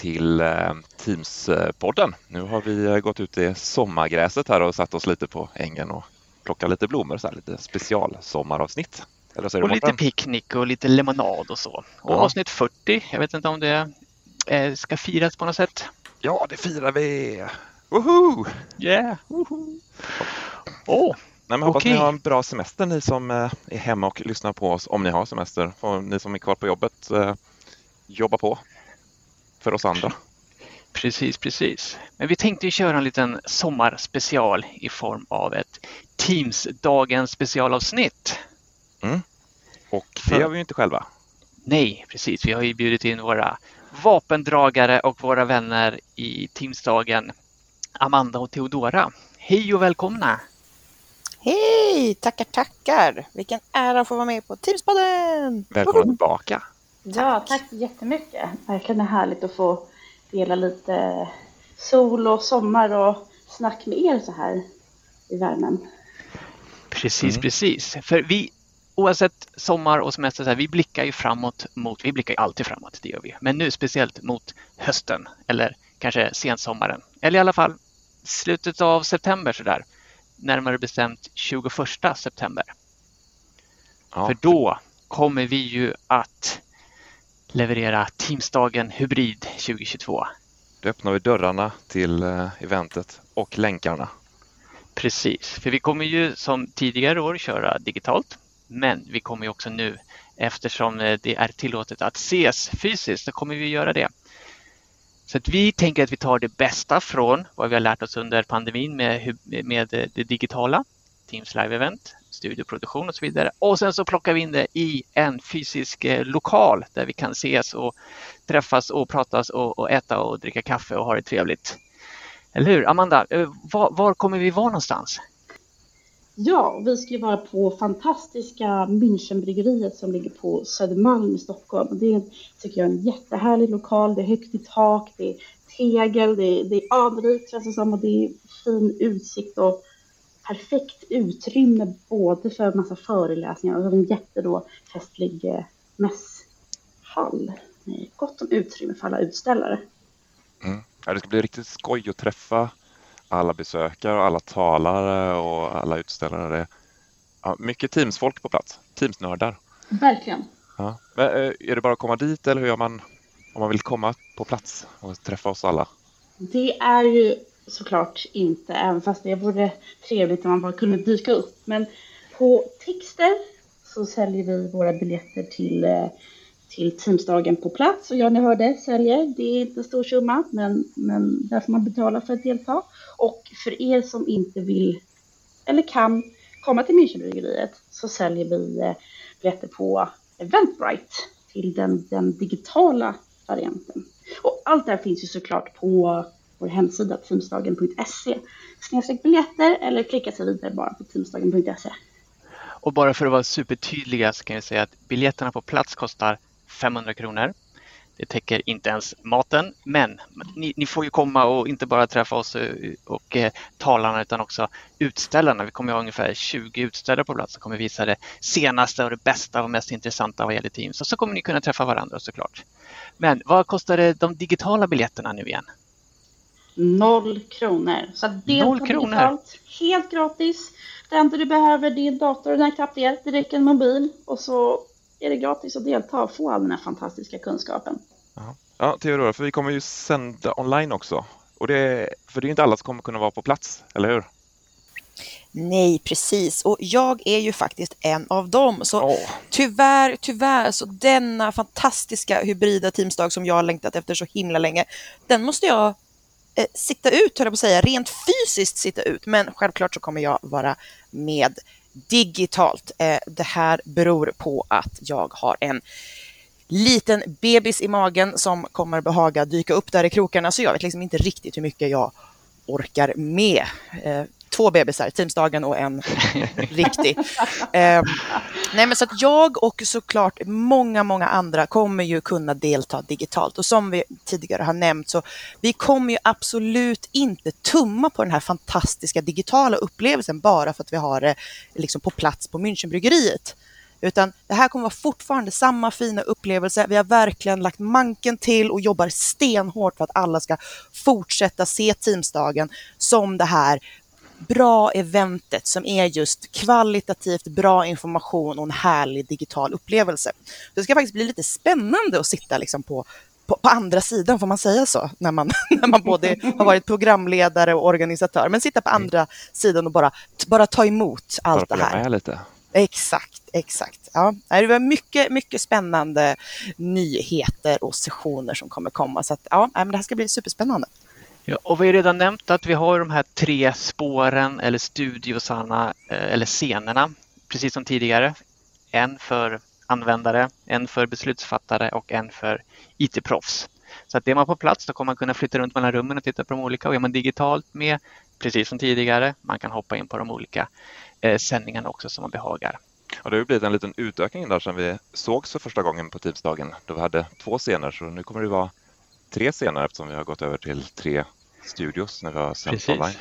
Till eh, Teams-podden. Nu har vi eh, gått ut i sommargräset här och satt oss lite på ängen och plockat lite blommor, så här, lite specialsommaravsnitt. Och lite picknick och lite lemonad och så. Och ja. avsnitt 40, jag vet inte om det eh, ska firas på något sätt. Ja, det firar vi! Woho! Yeah! Woho! Oh. Nej, men hoppas okay. ni har en bra semester ni som är hemma och lyssnar på oss om ni har semester. Och ni som är kvar på jobbet, jobba på för oss andra. Precis, precis. Men vi tänkte ju köra en liten sommarspecial i form av ett Teams-dagens specialavsnitt. Mm. Och det gör vi ju inte själva. Nej, precis. Vi har ju bjudit in våra vapendragare och våra vänner i Teamsdagen, Amanda och Theodora. Hej och välkomna! Hej! Tackar, tackar! Vilken ära att få vara med på Teamspodden! Välkomna tillbaka! Ja, tack så jättemycket. Verkligen härligt att få dela lite sol och sommar och snack med er så här i värmen. Precis, mm. precis. För vi, oavsett sommar och semester, så här, vi blickar ju framåt mot, vi blickar ju alltid framåt, det gör vi. Men nu speciellt mot hösten eller kanske sensommaren. Eller i alla fall slutet av september så där. Närmare bestämt 21 september. Ja. För då kommer vi ju att leverera Teamsdagen Hybrid 2022. Då öppnar vi dörrarna till eh, eventet och länkarna. Precis, för vi kommer ju som tidigare år köra digitalt. Men vi kommer ju också nu, eftersom eh, det är tillåtet att ses fysiskt, så kommer vi göra det. Så att vi tänker att vi tar det bästa från vad vi har lärt oss under pandemin med, med det digitala, Teams Live-event, studioproduktion och så vidare. Och sen så plockar vi in det i en fysisk eh, lokal där vi kan ses och träffas och pratas och, och äta och dricka kaffe och ha det trevligt. Eller hur? Amanda, eh, var, var kommer vi vara någonstans? Ja, vi ska ju vara på fantastiska Münchenbryggeriet som ligger på Södermalm i Stockholm. Det tycker jag är en jättehärlig lokal. Det är högt i tak, det är tegel, det är, det är anrikt känns det som och det är fin utsikt och perfekt utrymme både för massa föreläsningar och en jättefestlig eh, mässhall. Gott om utrymme för alla utställare. Mm. Ja, det ska bli riktigt skoj att träffa alla besökare och alla talare och alla utställare. Ja, mycket Teams-folk på plats, Teams-nördar. Verkligen. Ja. Men, eh, är det bara att komma dit eller hur gör man om man vill komma på plats och träffa oss alla? Det är ju såklart inte, även fast det vore trevligt om man bara kunde dyka upp. Men på Tickster så säljer vi våra biljetter till, eh, till Teamsdagen på plats. Och ja, ni hörde, säljer. Det är inte en stor summa, men, men där får man betala för att delta. Och för er som inte vill eller kan komma till Münchenbryggeriet så säljer vi eh, biljetter på Eventbrite till den, den digitala varianten. Och allt det här finns ju såklart på vår hemsida teamsdagen.se biljetter eller klicka sig vidare bara på teamsdagen.se. Och bara för att vara supertydliga så kan jag säga att biljetterna på plats kostar 500 kronor. Det täcker inte ens maten, men ni, ni, får ju komma och inte bara träffa oss och, och eh, talarna utan också utställarna. Vi kommer ha ungefär 20 utställare på plats som kommer visa det senaste och det bästa och mest intressanta vad gäller Teams. Och så kommer ni kunna träffa varandra såklart. Men vad kostar de digitala biljetterna nu igen? Noll kronor. Så delta Noll kronor. digitalt, helt gratis. Det enda du behöver din dator och den knapp det, det räcker en mobil och så är det gratis att delta och få all den här fantastiska kunskapen. Ja, Theodora, för vi kommer ju sända online också. Och det, för det är inte alla som kommer kunna vara på plats, eller hur? Nej, precis. Och jag är ju faktiskt en av dem. Så oh. tyvärr, tyvärr, så denna fantastiska hybrida Teamsdag som jag har längtat efter så himla länge, den måste jag eh, sitta ut, höll jag på att säga, rent fysiskt sitta ut. Men självklart så kommer jag vara med digitalt. Eh, det här beror på att jag har en liten bebis i magen som kommer behaga dyka upp där i krokarna, så jag vet liksom inte riktigt hur mycket jag orkar med. Eh, två bebisar, Teamsdagen och en riktig. Eh, nej men så att jag och såklart många, många andra kommer ju kunna delta digitalt och som vi tidigare har nämnt så vi kommer ju absolut inte tumma på den här fantastiska digitala upplevelsen bara för att vi har det liksom på plats på Münchenbryggeriet. Utan det här kommer vara fortfarande samma fina upplevelse. Vi har verkligen lagt manken till och jobbar stenhårt för att alla ska fortsätta se Teamsdagen som det här bra eventet som är just kvalitativt bra information och en härlig digital upplevelse. Det ska faktiskt bli lite spännande att sitta liksom på, på, på, andra sidan, får man säga så, när man, när man både har varit programledare och organisatör, men sitta på mm. andra sidan och bara, bara ta emot allt bara det här. Med lite. Exakt, exakt. Ja, det var mycket, mycket spännande nyheter och sessioner som kommer komma, så att, ja, det här ska bli superspännande. Ja, och vi har redan nämnt att vi har de här tre spåren eller studiosarna eh, eller scenerna, precis som tidigare. En för användare, en för beslutsfattare och en för IT-proffs. Så att är man på plats då kommer man kunna flytta runt mellan rummen och titta på de olika och är man digitalt med, precis som tidigare, man kan hoppa in på de olika eh, sändningarna också som man behagar. Ja, det har blivit en liten utökning där sedan vi sågs för första gången på Teamsdagen då vi hade två scener så nu kommer det vara tre scener eftersom vi har gått över till tre studios när vi har sänt online.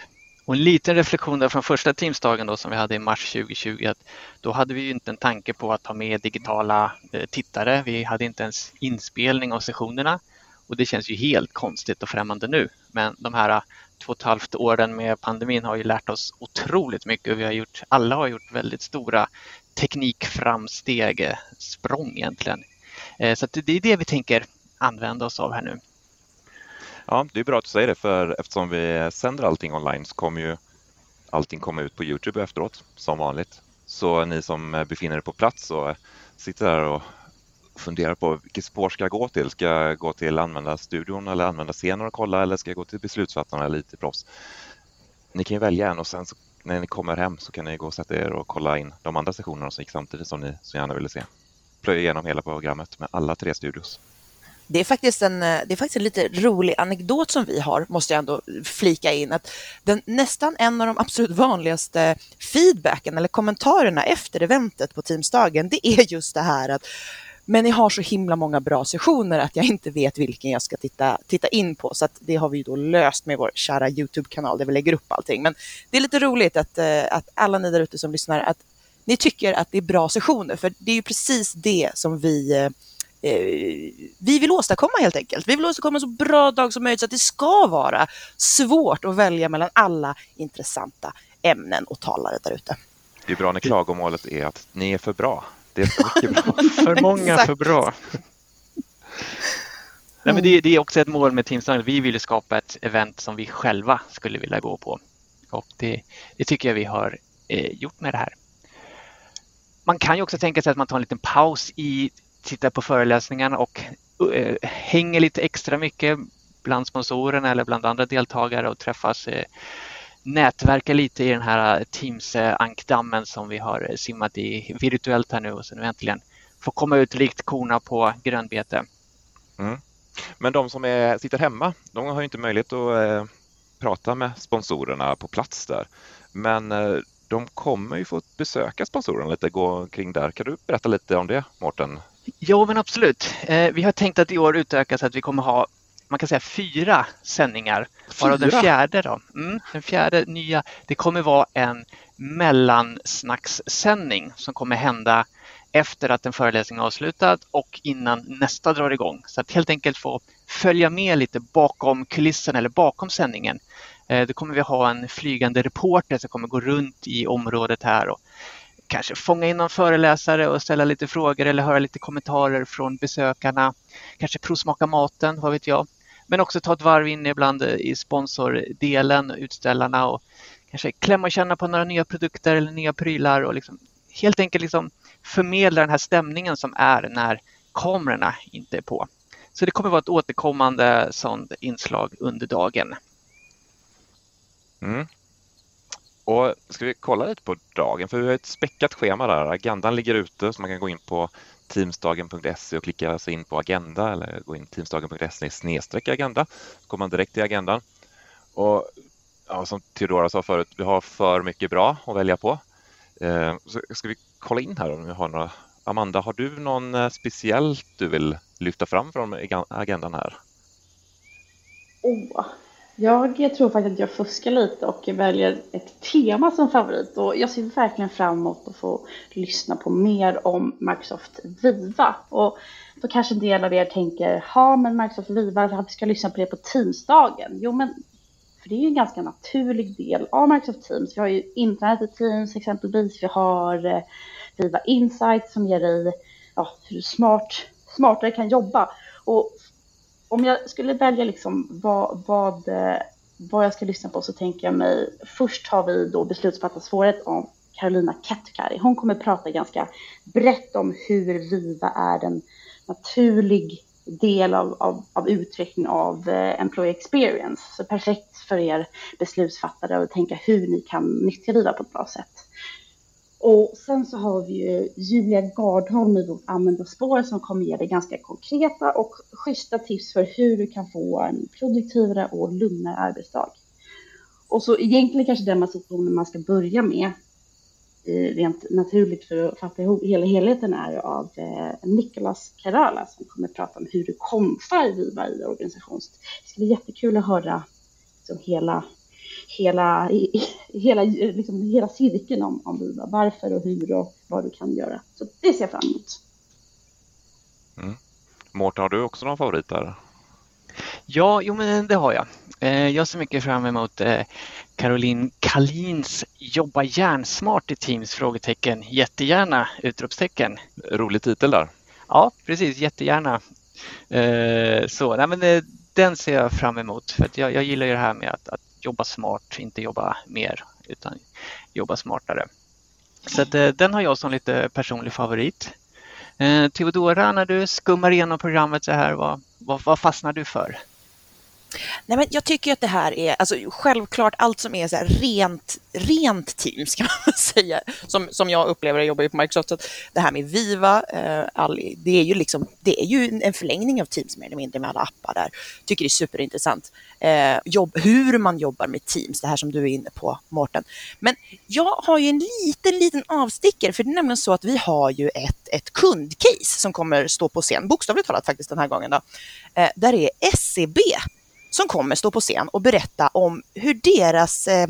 Och en liten reflektion där från första Teamsdagen då som vi hade i mars 2020 att då hade vi inte en tanke på att ha med digitala eh, tittare. Vi hade inte ens inspelning av sessionerna och det känns ju helt konstigt och främmande nu. Men de här eh, två och ett halvt åren med pandemin har ju lärt oss otroligt mycket. Vi har gjort, alla har gjort väldigt stora teknikframsteg, eh, språng egentligen. Så det är det vi tänker använda oss av här nu. Ja, det är bra att du säger det för eftersom vi sänder allting online så kommer ju allting komma ut på Youtube efteråt som vanligt. Så ni som befinner er på plats och sitter där och funderar på vilket spår ska jag gå till? Ska jag gå till användarstudion eller användarscenen och kolla eller ska jag gå till beslutsfattarna eller IT-proffs? Ni kan ju välja en och sen så, när ni kommer hem så kan ni gå och sätta er och kolla in de andra sessionerna som gick samtidigt som ni så gärna ville se. Plöja igenom hela programmet med alla tre studios. Det är, faktiskt en, eh, det är faktiskt en lite rolig anekdot som vi har, måste jag ändå flika in. Att den, nästan en av de absolut vanligaste feedbacken eller kommentarerna efter eventet på Teamsdagen, det är just det här att men ni har så himla många bra sessioner att jag inte vet vilken jag ska titta, titta in på. Så det har vi då löst med vår kära Youtube-kanal där vi lägger upp allting. Men det är lite roligt att, eh, att alla ni där ute som lyssnar, att ni tycker att det är bra sessioner. För det är ju precis det som vi eh, vi vill åstadkomma helt enkelt. Vi vill åstadkomma en så bra dag som möjligt så att det ska vara svårt att välja mellan alla intressanta ämnen och talare där ute. Det är bra när klagomålet är att ni är för bra. Det är för mycket bra. för många för bra. Nej, men det, det, är också ett mål med Teamstark. Vi vill skapa ett event som vi själva skulle vilja gå på. Och det, det tycker jag vi har eh, gjort med det här. Man kan ju också tänka sig att man tar en liten paus i tittar på föreläsningarna och eh, hänger lite extra mycket bland sponsorerna eller bland andra deltagare och träffas, uh, nätverkar lite i den här eh, Teams-ankdammen som vi har simmat i virtuellt här nu och sen nu äntligen får komma ut likt korna på grönbete. Mm. Men de som är, sitter hemma, de har inte möjlighet att eh, prata med sponsorerna på plats där. Men eh, de kommer ju få besöka sponsorerna lite, gå kring där. Kan du berätta lite om det, Mårten? Ja, men absolut. Eh, vi har tänkt att i år utöka så att vi kommer ha man kan säga fyra sändningar. Fyra? den fjärde då, mm, den fjärde nya, det kommer vara en mellansnackssändning som kommer hända efter att en föreläsning är avslutad och innan nästa drar igång. Så att helt enkelt få följa med lite bakom kulissen eller bakom sändningen. Eh, då kommer vi ha en flygande reporter som kommer gå runt i området här och kanske fånga in någon föreläsare och ställa lite frågor eller höra lite kommentarer från besökarna. Kanske provsmaka maten, vad vet jag. Men också ta ett varv in ibland i sponsordelen, utställarna och kanske klämma och känna på några nya produkter eller nya prylar och liksom, helt enkelt liksom förmedla den här stämningen som är när kamerorna inte är på. Så det kommer vara ett återkommande sånt inslag under dagen. Mm. Och ska vi kolla lite på dagen, för vi har ett späckat schema där. Agendan ligger ute så man kan gå in på teamsdagen.se och klicka sig in på agenda eller gå in teamsdagen.se snedstreck agenda. Så kommer man direkt till agendan. Och ja, som Theodora sa förut, vi har för mycket bra att välja på. Eh, så ska vi kolla in här om vi har några. Amanda, har du någon eh, speciellt du vill lyfta fram från agendan här? Oh, jag tror faktiskt att jag fuskar lite och väljer ett tema som favorit och jag ser verkligen fram emot att få lyssna på mer om Microsoft Viva. Och då kanske en del av er tänker, ja men Microsoft Viva, varför ska jag lyssna på det på Teamsdagen? Jo men, för det är ju en ganska naturlig del av Microsoft Teams. Vi har ju internet i Teams exempelvis, vi har eh, Viva Insight som ger dig ja, hur du smart, smartare kan jobba. Och om jag skulle välja liksom vad, vad, eh, vad jag ska lyssna på så tänker jag mig, först har vi då beslutsfattarsvåret om Carolina Kettkari. Hon kommer prata ganska brett om hur Viva är en naturlig del av, av, av utveckling av eh, employee experience. Så perfekt för er beslutsfattare att tänka hur ni kan nyttja Viva på ett bra sätt. Och sen så har vi ju Julia Gardholm i vårt användarspår som kommer ge dig ganska konkreta och schyssta tips för hur du kan få en produktivare och lugnare arbetsdag. Och så egentligen kanske den situationen man ska börja med eh, rent naturligt för att fatta ihop hela helheten är av eh, Nicolas Kerala som kommer prata om hur du konfar Viva i organisation. Det ska bli jättekul att höra liksom hela hela, hela, liksom, hela cirkeln om, om Viva. Varför och hur och vad du kan göra. Så det ser jag fram emot. Mm. Mårten, har du också någon favorit där? Ja, jo men det har jag. Eh, jag ser mycket fram emot eh, Caroline Kalins Jobba järnsmart i Teams? frågetecken. Jättegärna! Utropstecken. Rolig titel där. Ja, precis. Jättegärna. Eh, så, nej, men den ser jag fram emot. För jag, jag gillar ju det här med att, att jobba smart, inte jobba mer utan jobba smartare. Så att, eh, den har jag som lite personlig favorit. Eh, Theodora, när du skummar igenom programmet så här, vad, vad, vad fastnar du för? Nej, men jag tycker att det här är, alltså självklart allt som är så rent, rent Teams kan man säga, som, som jag upplever, jag jobbar ju på Microsoft, så det här med Viva, eh, all, det är ju liksom, det är ju en förlängning av Teams mer eller mindre med alla appar där. Tycker det är superintressant. Eh, jobb, hur man jobbar med Teams, det här som du är inne på Mårten. Men jag har ju en liten, liten avstickare, för det är nämligen så att vi har ju ett, ett kundcase som kommer stå på scen, bokstavligt talat faktiskt den här gången då, eh, där är SEB som kommer stå på scen och berätta om hur deras eh,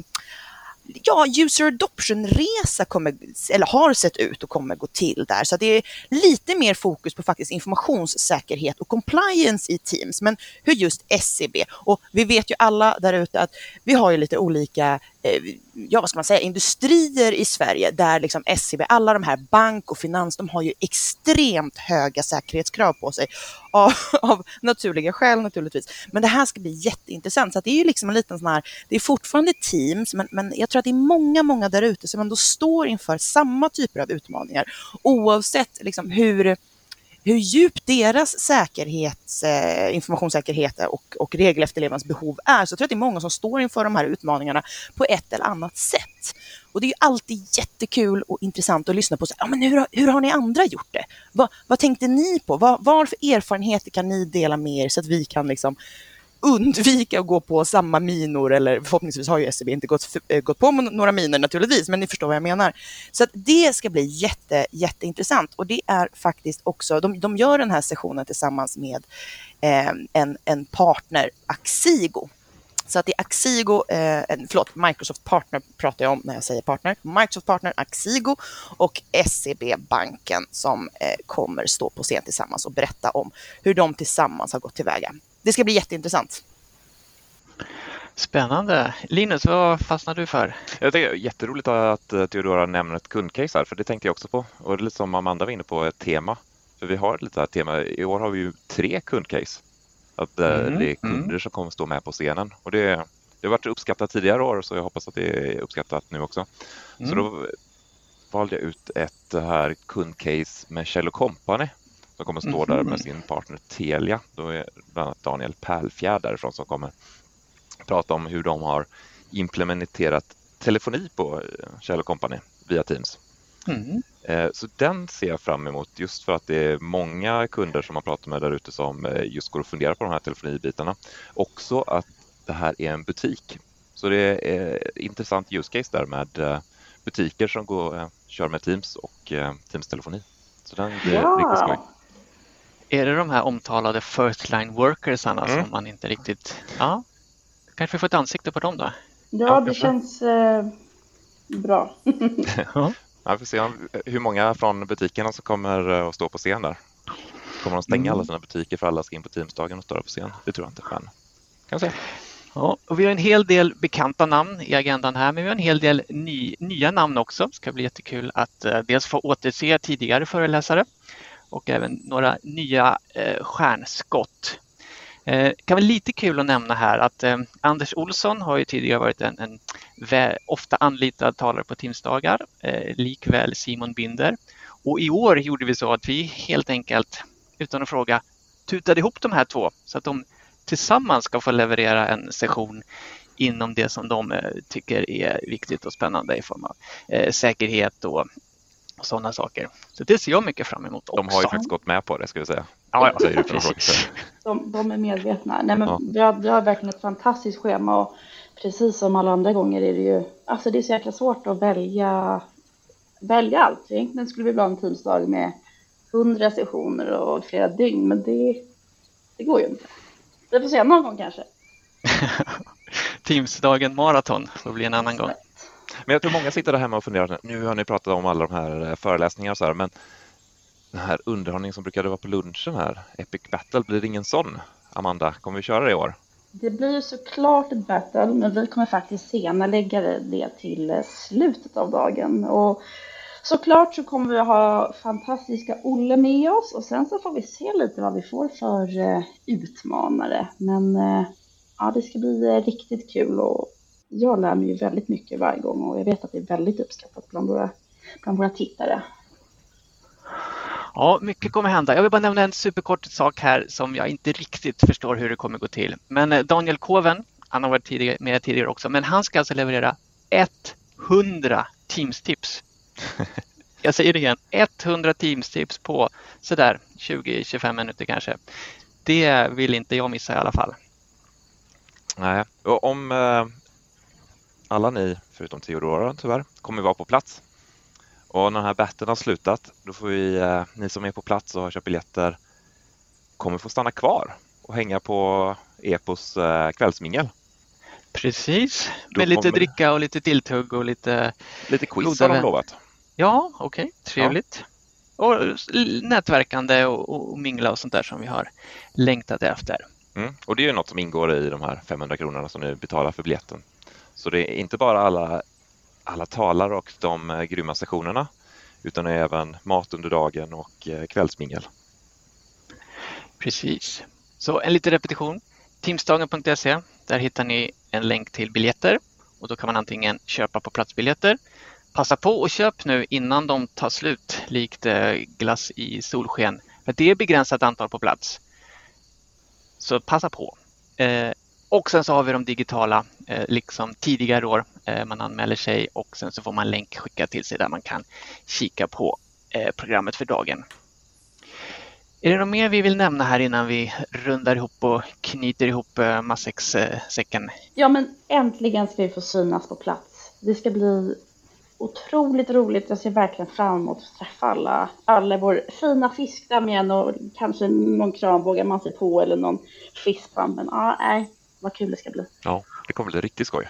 ja, user adoption-resa kommer, eller har sett ut och kommer gå till där. Så det är lite mer fokus på faktiskt informationssäkerhet och compliance i Teams, men hur just SCB, och vi vet ju alla där ute att vi har ju lite olika Eh, ja vad ska man säga, industrier i Sverige där liksom SEB, alla de här bank och finans, de har ju extremt höga säkerhetskrav på sig av, av naturliga skäl naturligtvis. Men det här ska bli jätteintressant. Så det är ju liksom en liten sån här, det är fortfarande Teams, men, men jag tror att det är många, många där ute som ändå står inför samma typer av utmaningar oavsett liksom hur hur djupt deras säkerhets, eh, informationssäkerhet och, och regelefterlevnadsbehov är, så jag tror att det är många som står inför de här utmaningarna på ett eller annat sätt. Och det är ju alltid jättekul och intressant att lyssna på. Så, ja, men hur, hur har ni andra gjort det? Va, vad tänkte ni på? Va, vad för erfarenheter kan ni dela med er så att vi kan liksom undvika att gå på samma minor, eller förhoppningsvis har ju SCB inte gått, eh, gått på några minor naturligtvis, men ni förstår vad jag menar. Så att det ska bli jätte, jätteintressant och det är faktiskt också, de, de gör den här sessionen tillsammans med eh, en, en partner, Axigo. Så att det är Axigo, eh, förlåt, Microsoft Partner pratar jag om när jag säger partner. Microsoft Partner, Axigo och SEB-banken som eh, kommer stå på scen tillsammans och berätta om hur de tillsammans har gått tillväga det ska bli jätteintressant. Spännande. Linus, vad fastnar du för? Jag tycker det är jätteroligt att eh, Theodora nämner ett kundcase här, för det tänkte jag också på. Och det är lite som Amanda var inne på, ett tema. För vi har lite här tema. I år har vi ju tre kundcase. Att eh, mm, det är kunder mm. som kommer stå med på scenen. Och det, det har varit uppskattat tidigare år, så jag hoppas att det är uppskattat nu också. Mm. Så då valde jag ut ett här kundcase med Kjell Company som kommer stå där med mhm. sin partner Telia. Då är bland annat Daniel Pärlfjärd därifrån som kommer prata om hur de har implementerat telefoni på eh, Kjell Company via Teams. Mm. Så den ser jag fram emot just för att det är många kunder som man pratar med där ute som eh, just går och funderar på de här telefonibitarna. Också att det här är en butik. Så det är intressant use case där med butiker som går, kör med Teams och Teams telefoni. Så den blir ja. riktigt skoj. Är det de här omtalade first line workersarna mm. som man inte riktigt... Ja. Kanske vi får ett ansikte på dem då? Ja, Ja, det känns eh, bra. Ja. Ja, vi får se om, hur många från butikerna som kommer eh, att stå på scen där. Kommer de stänga Mm. alla sina butiker för alla ska in på Teamsdagen och stå där på scen? Det tror jag inte, men kan se. Ja, och vi har en hel del bekanta namn i agendan här, men vi har en hel del ny, nya namn också. Det ska bli jättekul att eh, dels få återse tidigare föreläsare och även några nya eh, stjärnskott. Eh, kan vara lite kul att nämna här att eh, Anders Olsson har ju tidigare varit en, en vä- ofta anlitad talare på Teamsdagar, eh, likväl Simon Binder. Och i år gjorde vi så att vi helt enkelt, utan att fråga, tutade ihop de här två så att de tillsammans ska få leverera en session inom det som de eh, tycker är viktigt och spännande i form av eh, säkerhet och, och sådana saker. Så det ser jag mycket fram emot också. De har ju faktiskt gått med på det, ska vi säga. ja, ja, Säger precis. De, de är medvetna. Nej, men Ja. vi, har, vi har verkligen ett fantastiskt schema och precis som alla andra gånger är det ju, alltså det är så jäkla svårt att välja, välja allt. Egentligen skulle vi vilja ha en teamsdag med hundra sessioner och flera dygn, men det, det går ju inte. Vi får se någon gång kanske. Teamsdagen maraton får bli en annan gång. Men jag tror många sitter där hemma och funderar, nu har ni pratat om alla de här eh, föreläsningarna och så här, men den här underhållningen som brukade vara på lunchen här, Epic Battle, blir det ingen sån? Amanda, kommer vi köra det i år? Det blir ju såklart ett battle, men vi kommer faktiskt senarelägga det till eh, slutet av dagen. Och såklart så kommer vi ha fantastiska Olle med oss och sen så får vi se lite vad vi får för eh, utmanare. Men ja, det ska bli riktigt kul och jag lär mig ju väldigt mycket varje gång och jag vet att det är väldigt uppskattat bland våra, bland våra tittare. Ja, mycket kommer hända. Jag vill bara nämna en superkort sak här som jag inte riktigt förstår hur det kommer gå till. Men eh, Daniel Koven, han har varit tidigare, med tidigare också, men han ska alltså leverera 100 Teams-tips. Jag säger det igen, 100 Teams-tips på sådär 20-25 minuter kanske. Det vill inte jag missa i alla fall. Nej, och om eh, alla ni, förutom Theodora tyvärr, kommer vara på plats och när den här batten har slutat, då får vi, eh, ni som är på plats och har köpt biljetter, kommer få stanna kvar och hänga på Epos eh, kvällsmingel. Precis, Då med lite kommer- dricka och lite tilltugg och lite Lite quiz har de lovat. Ja, okej, trevligt. Och s- nätverkande och, och mingla och sånt där som vi har längtat efter. Mm. Och det är ju något som ingår i de här 500 kronorna som ni betalar för biljetten. Så det är inte bara alla, alla talare och de eh, grymma sessionerna utan även mat under dagen och eh, kvällsmingel. Precis. Så en liten repetition. Teamsdagen.se, där hittar ni en länk till biljetter och då kan man antingen köpa på platsbiljetter. Passa på och köp nu innan de tar slut, likt eh, glass i solsken. För det är begränsat antal på plats. Så passa på. Eh, och sen så har vi de digitala, eh, liksom tidigare år. Eh, man anmäler sig och sen så får man länk skickad till sig där man kan kika på eh, programmet för dagen. Är det något mer vi vill nämna här innan vi rundar ihop och knyter ihop eh, matsäckssäcken? Eh, ja, men äntligen ska vi få synas på plats. Det ska bli otroligt roligt. Jag ser verkligen fram emot att träffa alla, alla vår fina fiskdamm igen och kanske någon kran vågar man sig på eller någon fiskdamm, Men ja, nej, vad kul det ska bli. Ja, det kommer bli riktigt skoj.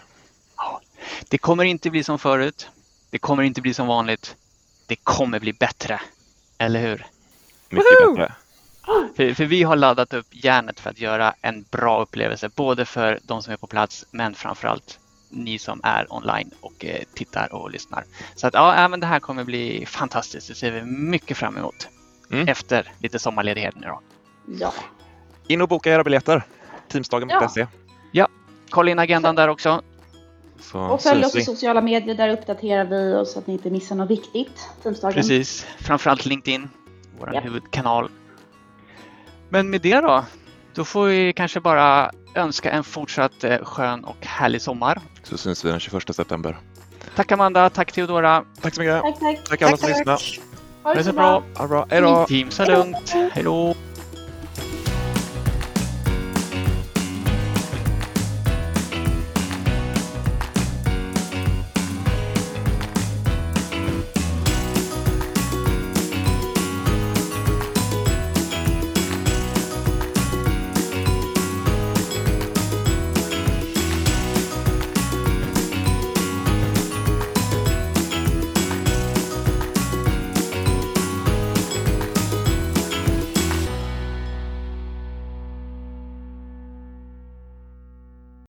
Ja, det kommer inte bli som förut. Det kommer inte bli som vanligt. Det kommer bli bättre. Eller hur? Mycket Woho! bättre. För, för vi har laddat upp järnet för att göra en bra upplevelse, både för de som är på plats, men framförallt ni som är online och eh, tittar och lyssnar. Så att ja, ja, men det här kommer bli fantastiskt. Det ser vi mycket fram emot. Mm. Efter lite sommarledighet nu då. Ja, In och boka era biljetter. Teamsdagen.se. Kolla in agendan där också. Så och följ oss i sociala medier. Där uppdaterar vi oss så att ni inte missar något viktigt. Teamsdagen. Precis, framförallt LinkedIn, vår Ja. huvudkanal. Men med det då, då får vi kanske bara önska en fortsatt eh, skön och härlig sommar. Så syns vi den 21 september. Tack Amanda, tack Theodora. Tack så mycket. Tack, tack. Tack alla Tack, som. Ha Ha det så bra. Ha det bra. Hej då. Team så lugnt. Hej då.